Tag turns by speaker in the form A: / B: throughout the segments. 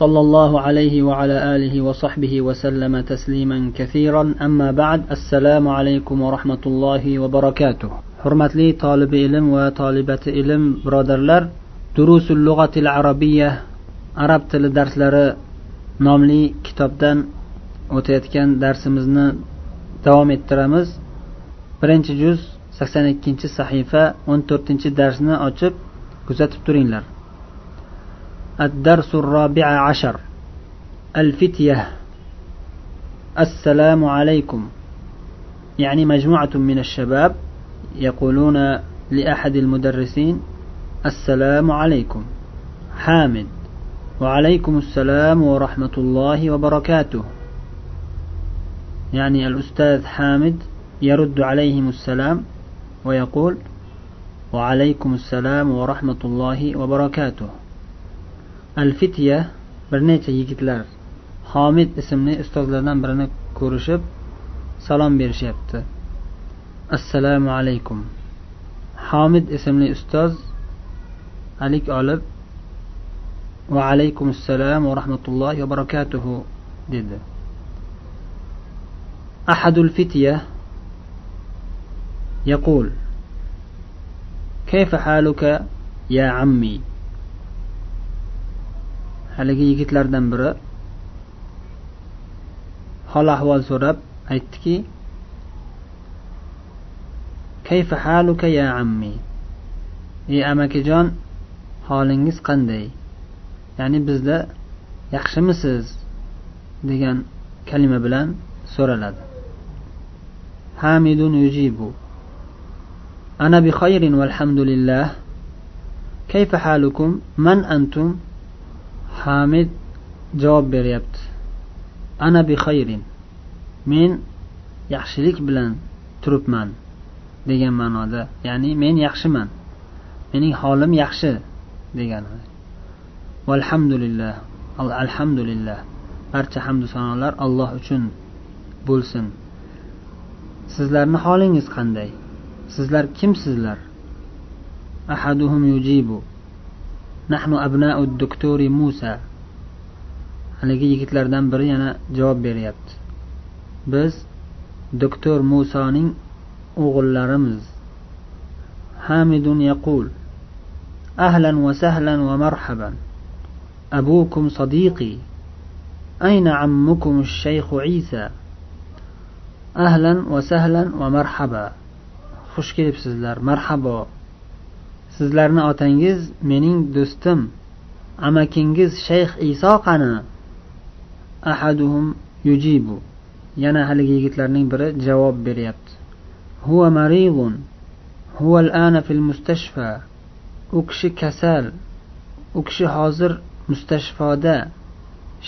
A: صلى الله عليه وعلى آله وصحبه وسلم تسليما كثيرا أما بعد السلام عليكم ورحمة الله وبركاته حرمت لي طالب علم وطالبة علم برادرلر دروس اللغة العربية arab tili darslari nomli kitobdan o'tayotgan darsimizni davom ettiramiz birinchi juz sakson ikkinchi sahifa o'n to'rtinchi darsni ochib kuzatib turinglar الدرس الرابع عشر. الفتية. السلام عليكم. يعني مجموعة من الشباب يقولون لأحد المدرسين السلام عليكم. حامد. وعليكم السلام ورحمة الله وبركاته. يعني الأستاذ حامد يرد عليهم السلام ويقول وعليكم السلام ورحمة الله وبركاته. al fitya bir necha yigitlar homid ismli ustozlardan birini ko'rishib salom berishyapti assalomu alaykum homid ismli ustoz alik olib va alaykum assalom va rahmatullohi va barakatuhu dedi أحد الفتية يقول كيف حالك يا عمي haligi yigitlardan biri hol ahvol so'rab aytdiki kayfa haluka ya ammi? Ey amakijon holingiz qanday? Ya'ni bizda yaxshimisiz? degan kalima bilan so'raladi. Hamidun yujibu. Ana bi khayrin valhamdulillah kayfa halukum? Man antum? Hamid javob beryapti. Ana bi xayrin. Men yaxshilik bilan turibman degan ma'noda ya'ni men yaxshiman. Mening holim yaxshi degani. Valhamdulillah alhamdulillah. Barcha hamdu sanolar alloh uchun bo'lsin. Sizlarni holingiz qanday? Sizlar kimsizlar? Ahaduhum yujibu. nahnu abnau doktori musa. Haligi yigitlardan biri yana javob beryapti. Biz doktor musoning o'g'illarimiz. Hamidun yaqul ahlan va sahlan va marhaban. Abukum sadiqi. Ayna ammukum shayxu isa. Ahlan va sahlan va marhaba. Xush kelibsizlar marhabo. Sizlarni otangiz mening do'stim. Amakingiz shayx iso qani? Ahaduhum yujibu. Yana haligi yigitlarning biri javob beryapti. Huwa maridun. Huwa al'ana fil mustashfa. U kishi kasal. U kishi hozir mustashfoda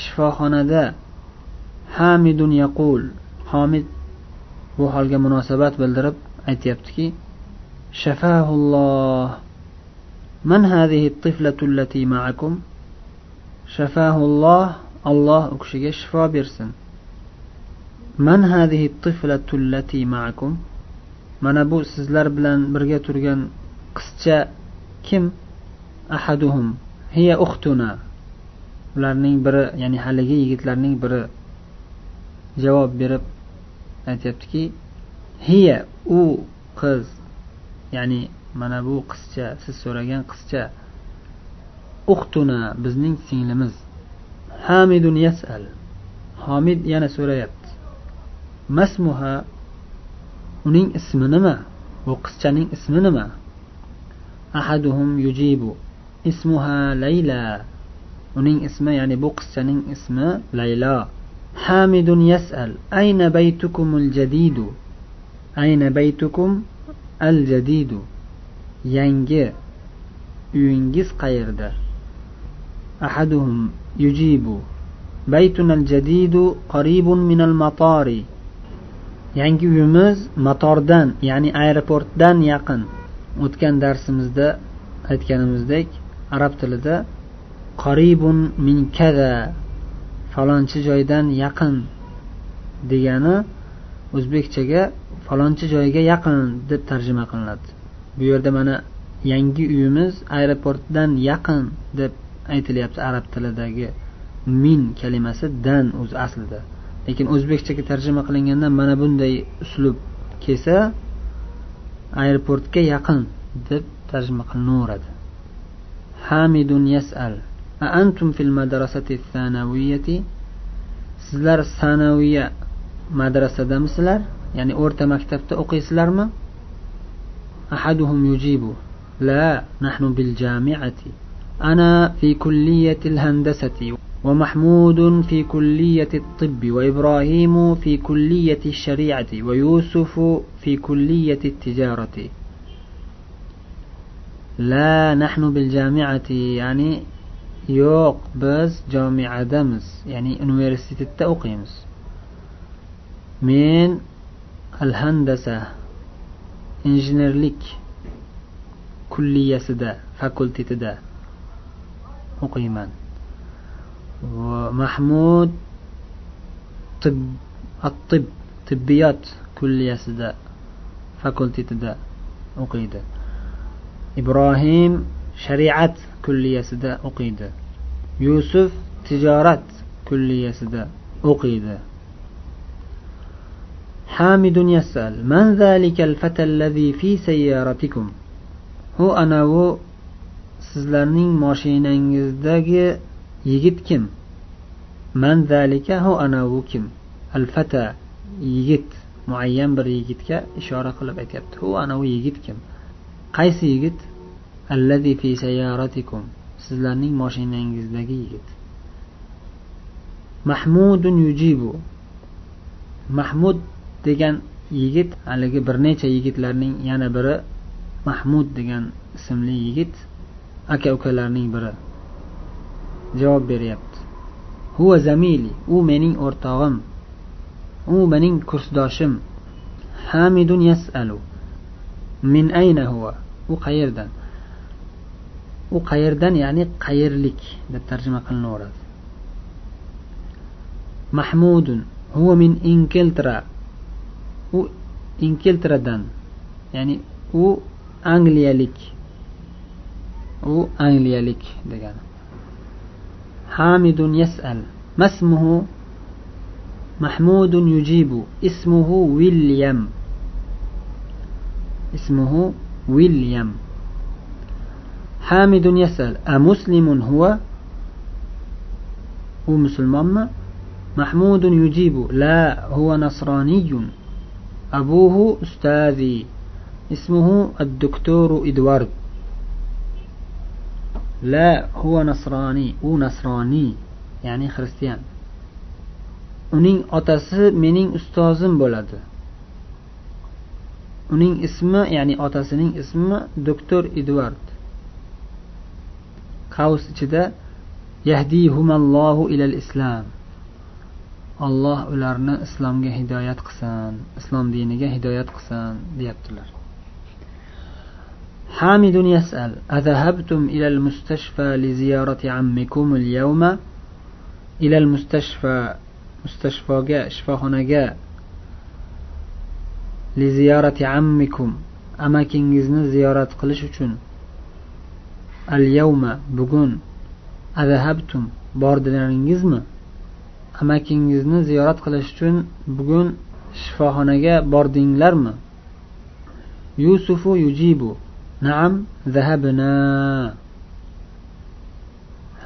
A: shifoxonada. Hamidun yaqul. Homid bu holga munosabat bildirib aytyaptiki shafahulloh من هذه الطفلة التي معكم شفاه الله الله أكشيك شفا بيرسن من هذه الطفلة التي معكم mana bu sizlar bilan birga turgan qizcha kim ahaduhum hiya uxtuna ularning biri ya'ni haligi yigitlarning biri javob berib aytyaptiki hiya u qiz ya'ni mana bu qizcha siz so'ragan qizcha uxtuna bizning singlimiz. Hamidun yasal. Homid yana so'rayapti. Masmuha uning ismi nima? Bu qizchaning ismi nima? Ahaduhum yujibu. Ismuha layla. Uning ismi ya'ni bu qizchaning ismi laylo hamidun yasal. Ayna baytukum al jadidu? Ayna baytukum al jadidu? yangi uyingiz qayerda? Ahaduhum yujibu. Baytuna jadidu qaribun minal matari yangi uyimiz matordan ya'ni aeroportdan yaqin. O'tgan darsimizda aytganimizdek arab tilida qaribun min kada falonchi joydan yaqin degani o'zbekchaga falonchi joyga yaqin deb tarjima qilinadi. Bu yerda mana yangi uyimiz aeroportdan yaqin deb aytilyapti arab tilidagi min kalimasi dan o'zi aslida. Lekin o'zbekchaga tarjima qilinganda mana bunday uslub kelsa aeroportga yaqin deb tarjima qilinaveradi. Hamidun yasal antum fil madrasati sanaviyati sizlar sanaviya madrasadamisizlar? Ya'ni o'rta maktabda o'qiysizlarmi ahaduhum yujibu لا نحن بالجامعة. أنا في كلية الهندسة ومحمود في كلية الطب وإبراهيم في كلية الشريعة ويوسف في كلية التجارة. لا نحن بالجامعة يعني يوق بس جامعة دمس يعني universitet o'qiymiz من الهندسة. Injenerlik kulliyasida fakultetida o'qiyman. Va mahmud tib attib tibbiyot kulliyasida fakultetida o'qiydi. Ibrohim shariat kulliyasida o'qiydi. Yusuf tijorat kulliyasida o'qiydi. حامد يسأل من ذلك الفتى الذي في سيارتكم u anavi sizlarning moshinangizdagi yigit kim man zalika hu anavu kim al fata yigit muayyan bir yigitga ishora qilib aytyapti hu anavi yigit kim qaysi yigit allazi fi sayyaratikum sizlarning moshinangizdagi yigit mahmudun yujibu mahmud degan yigit haligi bir necha yigitlarning yana biri mahmud degan ismli yigit aka ukalarning biri. Javob beryapti. Huva zamili u mening o'rtog'im u mening kursdoshim. Hamidun yasalu. Min ayna huva u qayerdan? U qayerdan ya'ni qayerlik? deb tarjima qilinaveradi mahmudun huva min inkeltra u inkeltradan ya'ni u angliyalik u angliyalik degani hamidun yasal masmuhu mahmudun yujibu ismuhu william ismuhu william حامد يسأل أمسلم هو هو مسلمان محمود يجيب لا هو نصراني أبوه أستاذي اسمه الدكتور إدوارد لا هو نصراني u nasroniy ya'ni xristian uning otasi mening ustozim bo'ladi uning ismi ya'ni otasining ismi doktor edvard qavs ichida yahdihumallohu ilal islam alloh ularni islomga hidoyat qilsin islom diniga hidoyat qilsin deyaptilar حامد يسأل أذهبتم إلى المستشفى لزيارة عمكم اليوم إلى المستشفى مستشفى جاء شفاهنا جاء لزيارة عمكم أماكن زيارة قلش اليوم بقون أذهبتم bordilaringizmi amakingizni ziyorat qilish uchun bugun shifoxonaga bordinglarmi? Yusufu yujibu. Naam zahabna.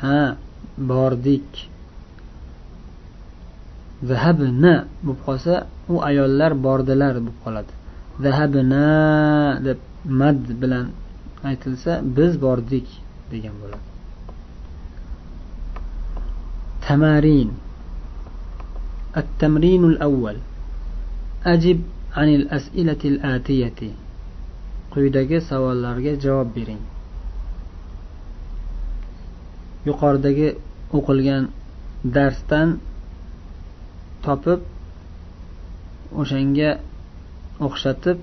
A: Ha bordik. Zahabna bo'lib qolsa u ayollar bordilar bo'lib qoladi. Zahabna deb mad bilan aytilsa biz bordik degan bo'ladi. Tamarin. التمرين الأول أجب عن الأسئلة الآتية quyidagi savollarga javob bering yuqoridagi o'qilgan darsdan topib o'shanga o'xshatib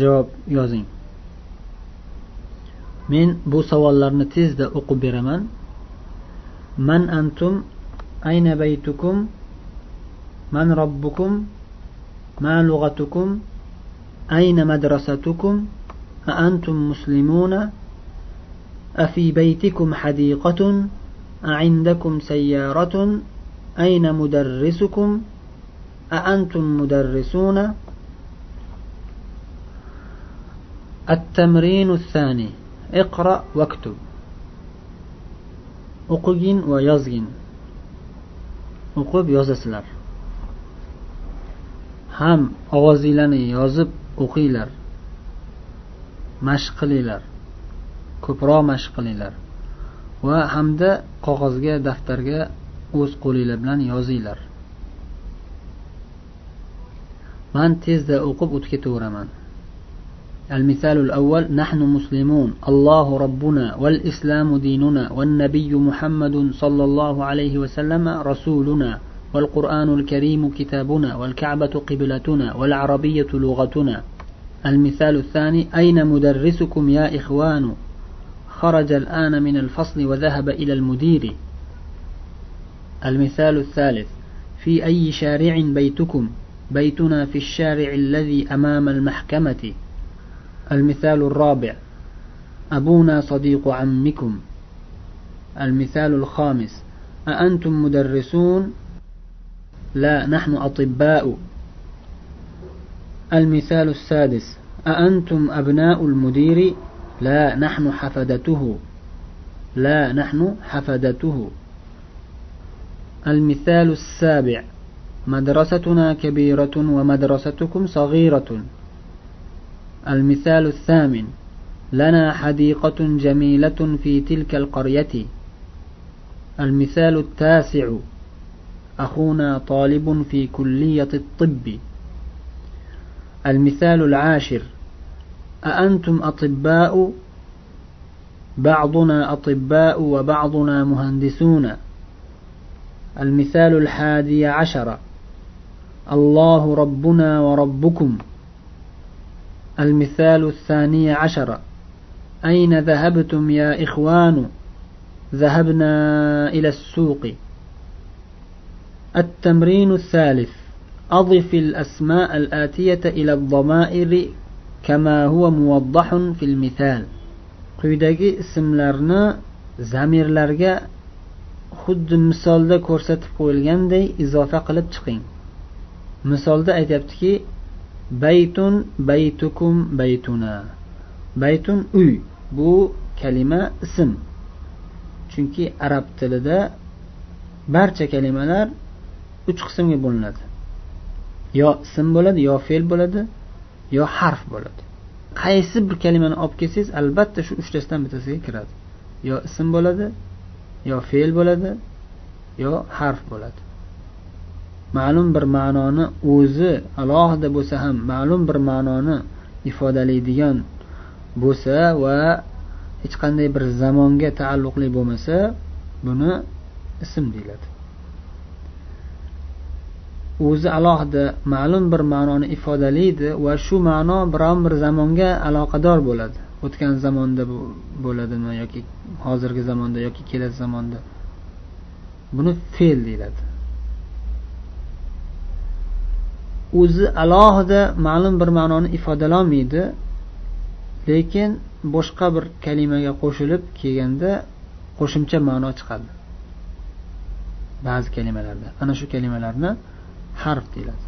A: javob yozing men bu savollarni tezda o'qib beraman man antum ayna baytukum من ربكم؟ ما لغتكم؟ أين مدرستكم؟ أأنتم مسلمون؟ أفي بيتكم حديقة؟ أعندكم سيارة؟ أين مدرسكم؟ أأنتم مدرسون؟ التمرين الثاني اقرأ واكتب. أقجن ويزجن أقب يزسلر ham ovozinglarni yozib o'qinglar mashq qilinglar ko'proq mashq qilinglar va hamda qog'ozga daftarga o'z qo'linglar bilan yozinglar man tezda o'qib o'tib ketaveraman المثال الأول نحن مسلمون الله ربنا والإسلام ديننا والنبي محمد صلى الله عليه وسلم رسولنا والقرآن الكريم كتابنا والكعبة قبلتنا والعربية لغتنا. المثال الثاني أين مدرسكم يا إخوان؟ خرج الآن من الفصل وذهب إلى المدير. المثال الثالث في أي شارع بيتكم؟ بيتنا في الشارع الذي أمام المحكمة. المثال الرابع أبونا صديق عمكم. المثال الخامس أأنتم مدرسون؟ لا نحن أطباء. المثال السادس. أأنتم أبناء المدير؟ لا نحن حفدته. لا نحن حفدته. المثال السابع. مدرستنا كبيرة ومدرستكم صغيرة. المثال الثامن. لنا حديقة جميلة في تلك القرية. المثال التاسع. أخونا طالب في كلية الطب. المثال العاشر. أأنتم أطباء؟ بعضنا أطباء وبعضنا مهندسون. المثال الحادي عشر. الله ربنا وربكم. المثال الثاني عشر. أين ذهبتم يا إخوان؟ ذهبنا إلى السوق. التمرين الثالث أضف الأسماء الآتية إلى الضمائر كما هو موضح في المثال quyidagi ismlarni zamirlarga xuddi misolda ko'rsatib qo'yilganday izofa qilib chiqing misolda aytyaptiki baytun baytukum baytuna baytun uy bu kalima ism chunki arab tilida barcha kalimalar uch qismga bo'linadi. Yo ism bo'ladi yo fe'l bo'ladi yo harf bo'ladi. Qaysi bir kalimani olib kelsangiz albatta shu uchtasidan bittasiga kiradi. Yo ism bo'ladi yo fe'l bo'ladi yo harf bo'ladi. Ma'lum bir ma'noni o'zi alohida bo'lsa ham ma'lum bir ma'noni ifodalaydigan bo'lsa va hech qanday bir zamonga taalluqli bo'lmasa buni ism deyiladi. O'zi alohida ma'lum bir ma'noni ifodalaydi va shu ma'no biron bir zamonga aloqador bo'ladi. O'tgan zamonda bo'ladimi yoki hozirgi zamonda yoki kelasi zamonda? Buni fe'l deyiladi. O'zi alohida ma'lum bir ma'noni ifodalolmaydi lekin boshqa bir kalimaga qo'shilib kelganda qo'shimcha ma'no chiqadi. Ba'zi kalimalarda ana shu kalimalarni harf deyiladi.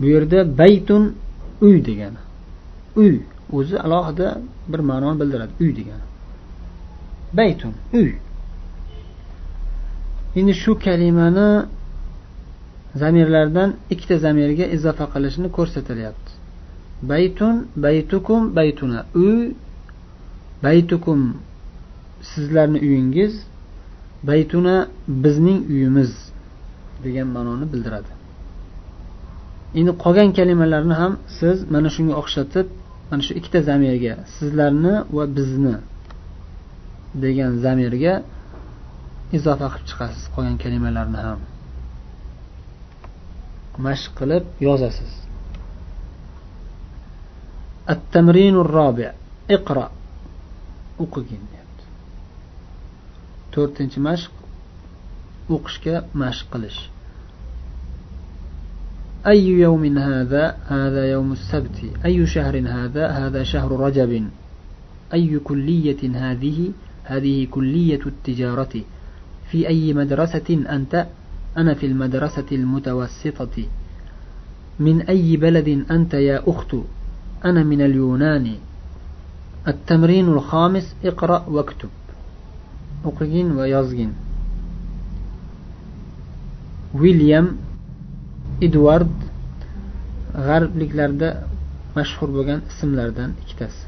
A: Bu yerda baytun uy degani. Uy o'zi alohida bir ma'noni bildiradi. Uy degani. Baytun uy. Endi shu kalimani zamirlardan ikkita zamirga izofa qilishni ko'rsatilyapti. Baytun baytukum baytuna. Uy baytukum sizlarni uyingiz baytuna bizning uyimiz. degan ma'noni bildiradi endi qolgan kalimalarni ham siz mana shunga o'xshatib mana shu ikkita zamirga sizlarni va bizni degan zamirga izofa qilib chiqasiz qolgan kalimalarni ham mashq qilib yozasiz التمرين الرابع اقرأ o'qigin deyapti to'rtinchi mashq o'qishga mashq qilish. أي يوم هذا هذا يوم السبت أي شهر هذا هذا شهر رجب أي كلية هذه هذه كلية التجارة في أي مدرسة أنت أنا في المدرسة المتوسطة من أي بلد أنت يا أخت أنا من اليونان التمرين الخامس اقرأ واكتب o'qigin va William Edward edvard g'arbliklarda mashhur bo'lgan ismlardan ikkitasi.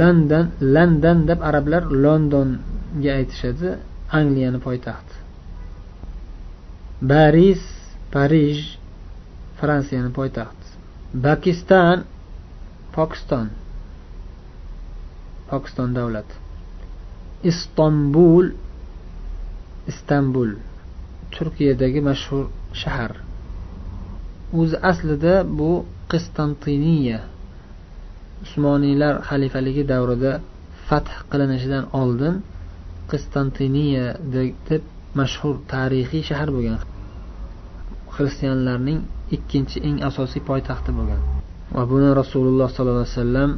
A: London london deb arablar londonga aytishadi angliyani poytaxti baris parij fransiyani poytaxti pokiston pokiston pokiston davlati istanbul istanbul. Turkiyadagi mashhur shahar. O'zi aslida bu qistantiniya. Usmoniylar xalifaligi davrida fath qilinishidan oldin qistantiniya deb mashhur tarixiy shahar bo'lgan. Xristianlarning ikkinchi eng asosiy poytaxti bo'lgan. Va buni rasululloh sollallohu alayhi vasallam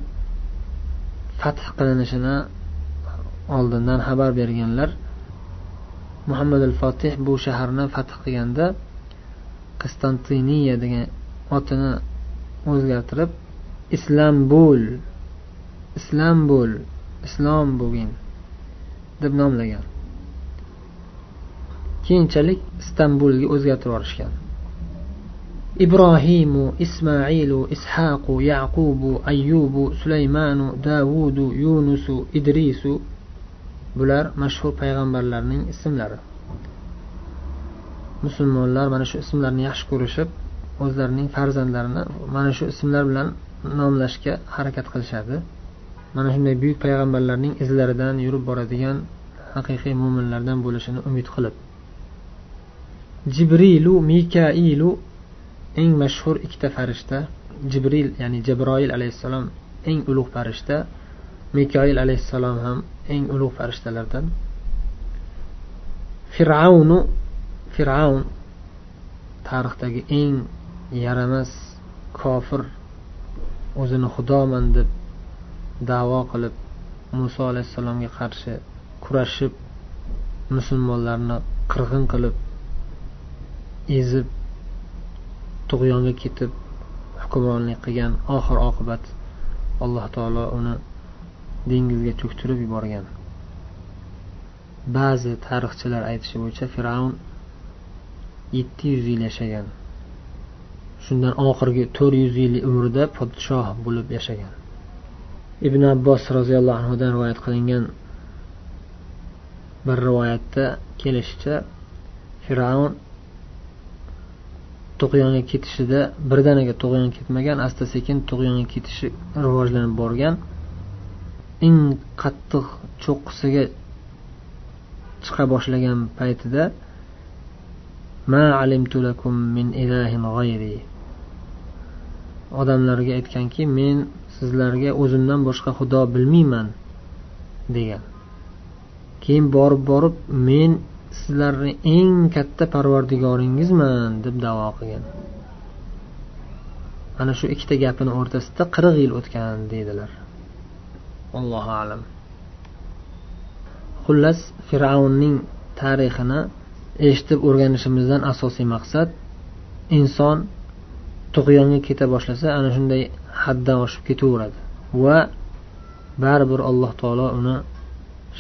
A: fath qilinishini oldindan xabar berganlar muhammad al fotih bu shaharni fath qilganda qistantiniya degan otini o'zgartirib islambul islambul islom bo'lgin deb nomlagan keyinchalik istanbulga o'zgartirib yuborishgan إبراهيم إسماعيل إسحاق يعقوب أيوب سليمان داوود يونس إدريس bular mashhur payg'ambarlarning ismlari. Musulmonlar mana shu ismlarni yaxshi ko'rishib o'zlarining farzandlarini mana shu ismlar bilan nomlashga harakat qilishadi. Mana shunday buyuk payg'ambarlarning izlaridan yurib boradigan haqiqiy mo'minlardan bo'lishini umid qilib. Jibrilu mikailu eng mashhur ikkita farishta jibril ya'ni jabroil alayhissalom eng ulug' farishta mikoil alayhissalom ham eng ulug' farishtalardan. Fir'avnu fir'avn tarixdagi eng yaramas kofir o'zini xudoman deb davo qilib muso alayhissalomga qarshi kurashib musulmonlarni qirg'in qilib ezib tug'yonga ketib hukmronlik qilgan oxir oqibat alloh taolo uni dengizga cho'ktirib yuborgan. Ba'zi tarixchilar aytishi bo'yicha fir'avn yetti yuz yil yashagan. Shundan oxirgi to'rt yuz yil umrida podshoh bo'lib yashagan. Ibn abbos roziyallohu anhudan rivoyat qilingan bir rivoyatda kelishicha fir'avn tug'yonga ketishida birdaniga tug'yon ketmagan asta sekin tug'yonga ketishi rivojlanib borgan. Eng qattiq cho'qqisiga chiqa boshlagan paytida ma alimtu lakum min ilahin g'ayri odamlarga aytganki men sizlarga o'zimdan boshqa xudo bilmayman degan. Keyin borib borib men sizlarni eng katta parvardigoringizman deb davo qilgan. Ana shu ikkita gapini o'rtasida qirq yil o'tgan deydilar. Allohu alam. Xullas fir'avnning tarixini eshitib o'rganishimizdan asosiy maqsad inson tug'yonga keta boshlasa ana shunday haddan oshib ketaveradi. Va baribir alloh taolo uni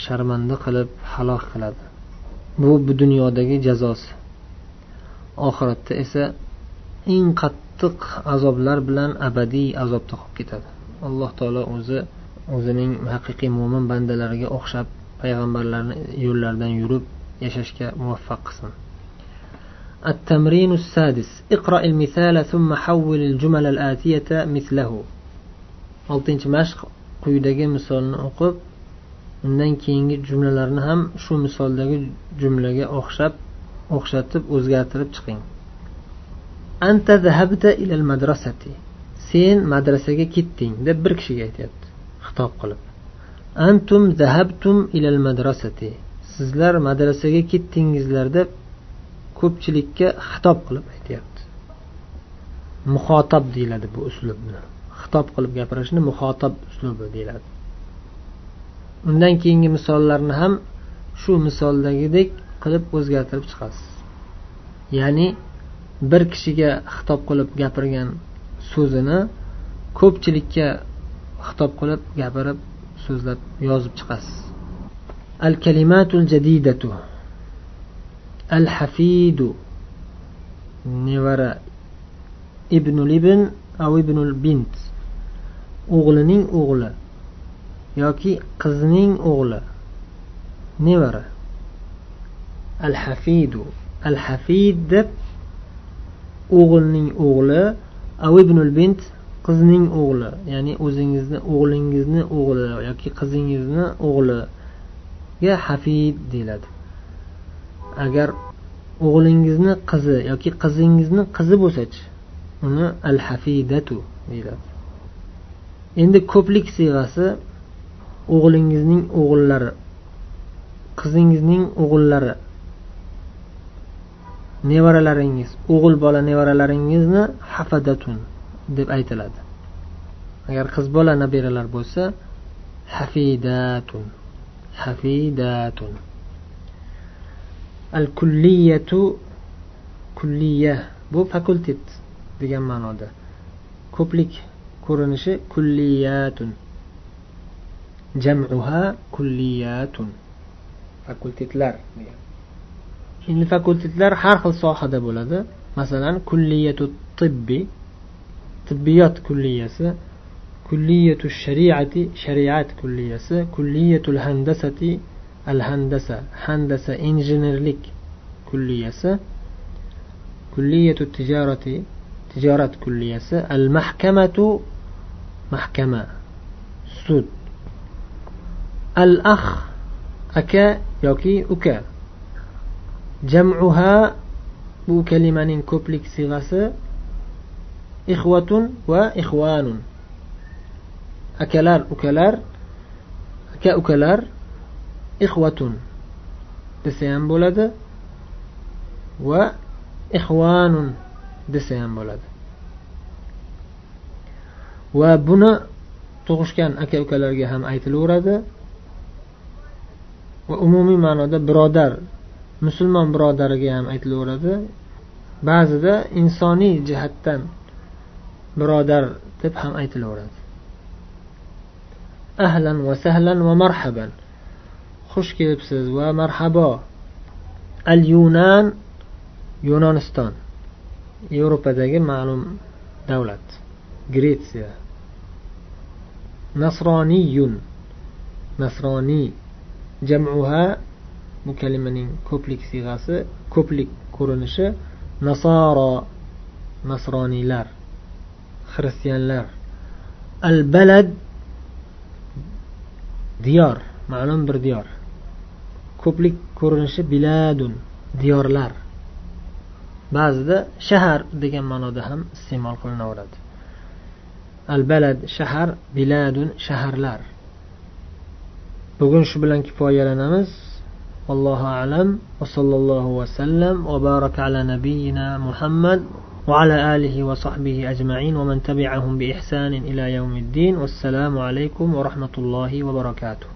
A: sharmanda qilib halok qiladi. Bu bu dunyodagi jazosi. Oxiratda esa eng qattiq azoblar bilan abadiy azobda qolib ketadi. Alloh taolo o'zi o'zining haqiqiy mo'min bandalariga o'xshab payg'ambarlarni yo'llaridan yurib yashashga muvaffaq qilsin التمرين السادس اقرأ المثال ثم حول الجمل الآتية مثله oltinchi mashq quyidagi misolni o'qib undan keyingi jumlalarni ham shu misoldagi jumlaga o'xshab o'xshatib o'zgartirib chiqing
B: anta zahabta ilal madrasati sen madrasaga ketding deb bir kishiga aytyapti Xitob qilib antum zahabtum ilal madrasati. Sizlar madrasaga ketdingizlar deb ko'pchilikka xitob qilib aytyapti. Muxotob deyiladi bu uslubni. Xitob qilib gapirishni muxotob uslubi deyiladi. Undan keyingi misollarni ham shu misoldagidek qilib o'zgartirib chiqasiz. Ya'ni bir kishiga xitob qilib gapirgan so'zini ko'pchilikka xitob qilib gapirib so'zlab yozib chiqasiz. Al kalimatul jadidatu. Al hafidu nevara. Ibnul ibn av ibnul bint. O'g'lining o'g'li yoki qizning o'g'li. Nevara. Al hafidu al hafid deb o'g'ilning o'g'li av ibnul bint qizning o'g'li ya'ni o'zingizni o'g'lingizni o'g'li yoki qizingizni o'g'liga hafid deyiladi. Agar o'g'lingizni qizi yoki qizingizni qizi bo'lsachi uni al hafidatu deyiladi. Endi ko'plik siyg'asi o'g'lingizning o'g'illari qizingizning o'g'illari nevaralaringiz o'g'il bola nevaralaringizni hafadatun deb aytiladi. Agar qiz bola nabiralar bo'lsa hafidatun hafidatun. Al kulliyatu kulliya bu fakultet degan ma'noda. Ko'plik ko'rinishi kulliyatun. Jam'uha kulliyatun. Fakultetlar endi fakultetlar har xil sohada bo'ladi. Masalan kulliyatu tibbi tibbiyot kulliyasi kulliyatu shariati shariat kulliyasi kulliyatul handasati al handasa handasa injenerlik kulliyasi kulliyatu tijarati tijorat kulliyasi al mahkamatu mahkama sud al akh aka yoki uka jam'uha bu kalimaning ko'plik siyg'asi ixvatun va ixvanun akalar ukalar. Aka ukalar. Ixvatun desa ham bo'ladi. Va ixvanun desa ham bo'ladi. Va buni tug'ishgan aka ukalarga ham aytilaveradi. Va umumiy ma'noda birodar musulmon birodariga ham aytilaveradi. Ba'zida insoniy jihatdan birodar deb ham aytilaveradi. Ahlan va sahlan va marhaban. Xush kelibsiz va marhabo. Al yunan yunoniston yevropadagi ma'lum davlat. Gretsiya. Nasroniyun. Nasroniy. Jam'uha bu kalimaning ko'plik siyg'asi ko'plik ko'rinishi nasoro nasroniylar. xristianlar al balad diyor ma'lum bir diyor ko'plik ko'rinishi biladun diyorlar ba'zida shahar degan ma'noda ham iste'mol qilinaveradi al balad shahar biladun shaharlar bugun shu bilan kifoyalanamiz والله أعلم وصلى الله وسلم وبارك على نبينا محمد وعلى آله وصحبه أجمعين ومن تبعهم بإحسان إلى يوم الدين والسلام عليكم ورحمة الله وبركاته.